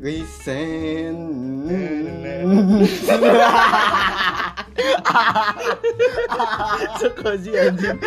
Listen. Suka anjing.